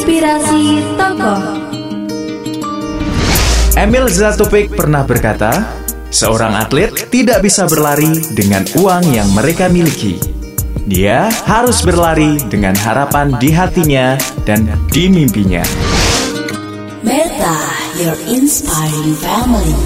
Inspirasi Tokoh Emil Zatopek pernah berkata, seorang atlet tidak bisa berlari dengan uang yang mereka miliki. Dia harus berlari dengan harapan di hatinya dan di mimpinya. Meta Your Inspiring Family